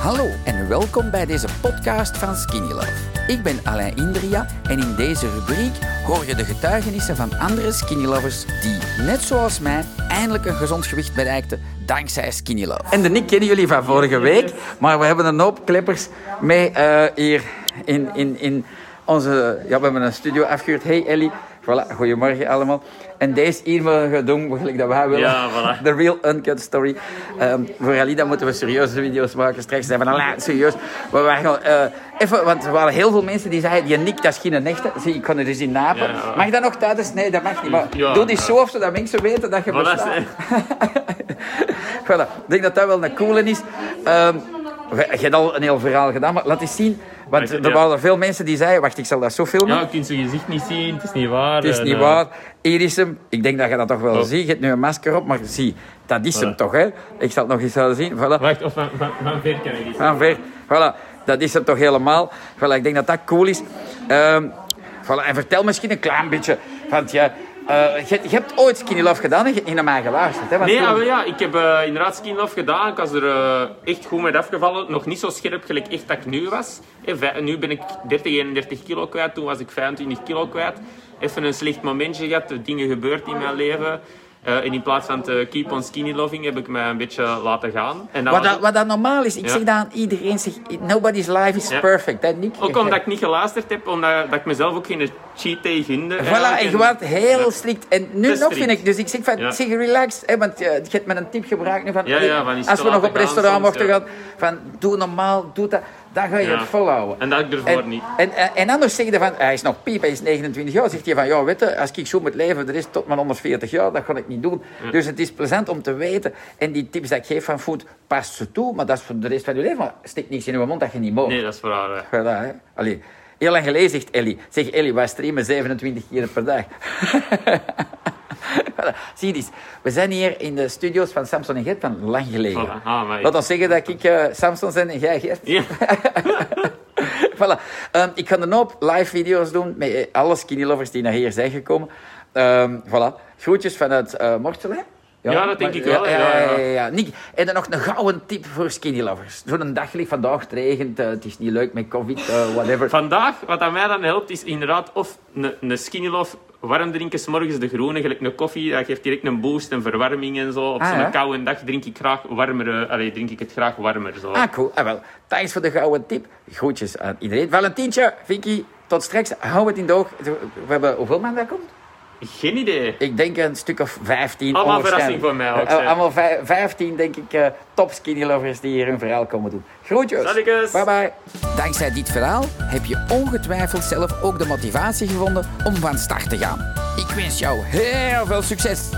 Hallo en welkom bij deze podcast van Skinny Love. Ik ben Alain Indria en in deze rubriek hoor je de getuigenissen van andere Skinny Lovers die, net zoals mij, eindelijk een gezond gewicht bereikten dankzij Skinny Love. En de Nick kennen jullie van vorige week, maar we hebben een hoop klippers mee uh, hier in, in, in onze... Ja, we hebben een studio afgehuurd. Hey Ellie. Voilà, goedemorgen allemaal. En deze hier mogen we doen, gelijk dat wij willen. Ja, voilà. The real uncut story. Um, voor Alida moeten we serieuze video's maken. Straks zijn we al serieus. Maar we gaan, uh, even, want er waren heel veel mensen die zeiden, die Nick, dat is geen echte. Zie, ik kon er dus in napen. Ja, ja. Mag dat nog tijdens? Nee, dat mag niet. Maar ja, doe die zo of zodat mensen weten dat je voilà, bestaat. voilà. Ik denk dat dat wel een coole is. Um, je hebt al een heel verhaal gedaan, maar laat eens zien. Want er waren veel mensen die zeiden, wacht, ik zal dat zo filmen. Ja, je kunt zijn gezicht niet zien, het is niet waar. Het is niet uh, waar. Hier is hem. Ik denk dat je dat toch wel oh. ziet. Je hebt nu een masker op, maar zie, dat is voilà. hem toch, hè. Ik zal het nog eens laten zien. Voilà. Wacht, of van, van, van ver kan ik eens Van ver, voilà. Dat is hem toch helemaal. Voilà, ik denk dat dat cool is. Um, voilà. En vertel misschien een klein beetje, want ja... Uh, je, hebt ooit Skinny Love gedaan en je hebt niet naar mij geluisterd. Hè? Want nee, toen... ja, ik heb uh, inderdaad Skinny Love gedaan. Ik was er uh, echt goed mee afgevallen. Nog niet zo scherp gelijk echt dat ik nu was. Hey, nu ben ik 30, 31 kilo kwijt. Toen was ik 25 kilo kwijt. Even een slecht momentje gehad. Dingen gebeurd in mijn leven. Uh, en in plaats van te keep on skinny loving heb ik mij een beetje laten gaan. En dat wat, dat, wat dat normaal is, ik ja. zeg dat aan iedereen, zeg, nobody's life is ja. perfect. Hè, Nick? Ook omdat ik niet geluisterd heb, omdat dat ik mezelf ook geen cheat day gunde. Voilà, en je wordt heel ja. strikt. En nu nog strikt. vind ik, dus ik zeg van, zeg relaxed, hè, want je hebt me een tip gebruikt nu van, van als we nog op restaurant mochten gaan, van doe normaal, doe dat. Dan ga je ja. het volhouden. En dat ik ervoor en, niet. En, en, en anders zeg je van, hij is nog piep, hij is 29 jaar. Zegt hij van, ja, weet je, als ik zo moet leven, er is tot mijn 140 jaar, dat kan ik niet doen. Ja. Dus het is plezant om te weten. En die tips dat ik geef van food, past ze toe, maar dat is voor de rest van je leven. Maar stik niks in je mond dat je niet mag. Nee, dat is voor haar. Voilà, hè. Allee. Heel lang geleden zegt Ellie. Zeg Ellie, wij streamen 27 keer per dag. Zie eens, we zijn hier in de studio's van Samson en Gert van lang geleden. Voilà. Ah. Laat ons zeggen dat ik uh, Samson ben en jij Gert. Ja. voilà. Um, ik ga een hoop live video's doen met alle skinny lovers die naar hier zijn gekomen. Um, voilà. Groetjes vanuit uh, Mortsel, hè? Ja, ja, dat denk maar, ik wel. Ja, ja, ja, ja, en dan nog een gouden tip voor skinny lovers. Zo'n dag ligt vandaag, het regent, uh, het is niet leuk met covid, uh, whatever. Vandaag, wat aan mij dan helpt, is inderdaad of een, een skinny love warm drinken, s morgens de groene, gelijk een koffie. Dat geeft direct een boost, een verwarming en zo. Op ah, zo'n ja? koude dag drink ik, graag warmer, allee, drink ik het graag warmer. Zo. Ah, cool. Ah, wel. Thanks voor de gouden tip. Groetjes aan iedereen. Valentientje, Vicky, tot straks. Hou het in de oog. We hebben hoeveel man daar komt? Geen idee. Ik denk een stuk of 15. Allemaal verrassing voor mij ook. Uh, allemaal 15, denk ik, uh, top skinny lovers die hier hun verhaal komen doen. Groetjes. Bye bye. Dankzij dit verhaal heb je ongetwijfeld zelf ook de motivatie gevonden om van start te gaan. Ik wens jou heel veel succes.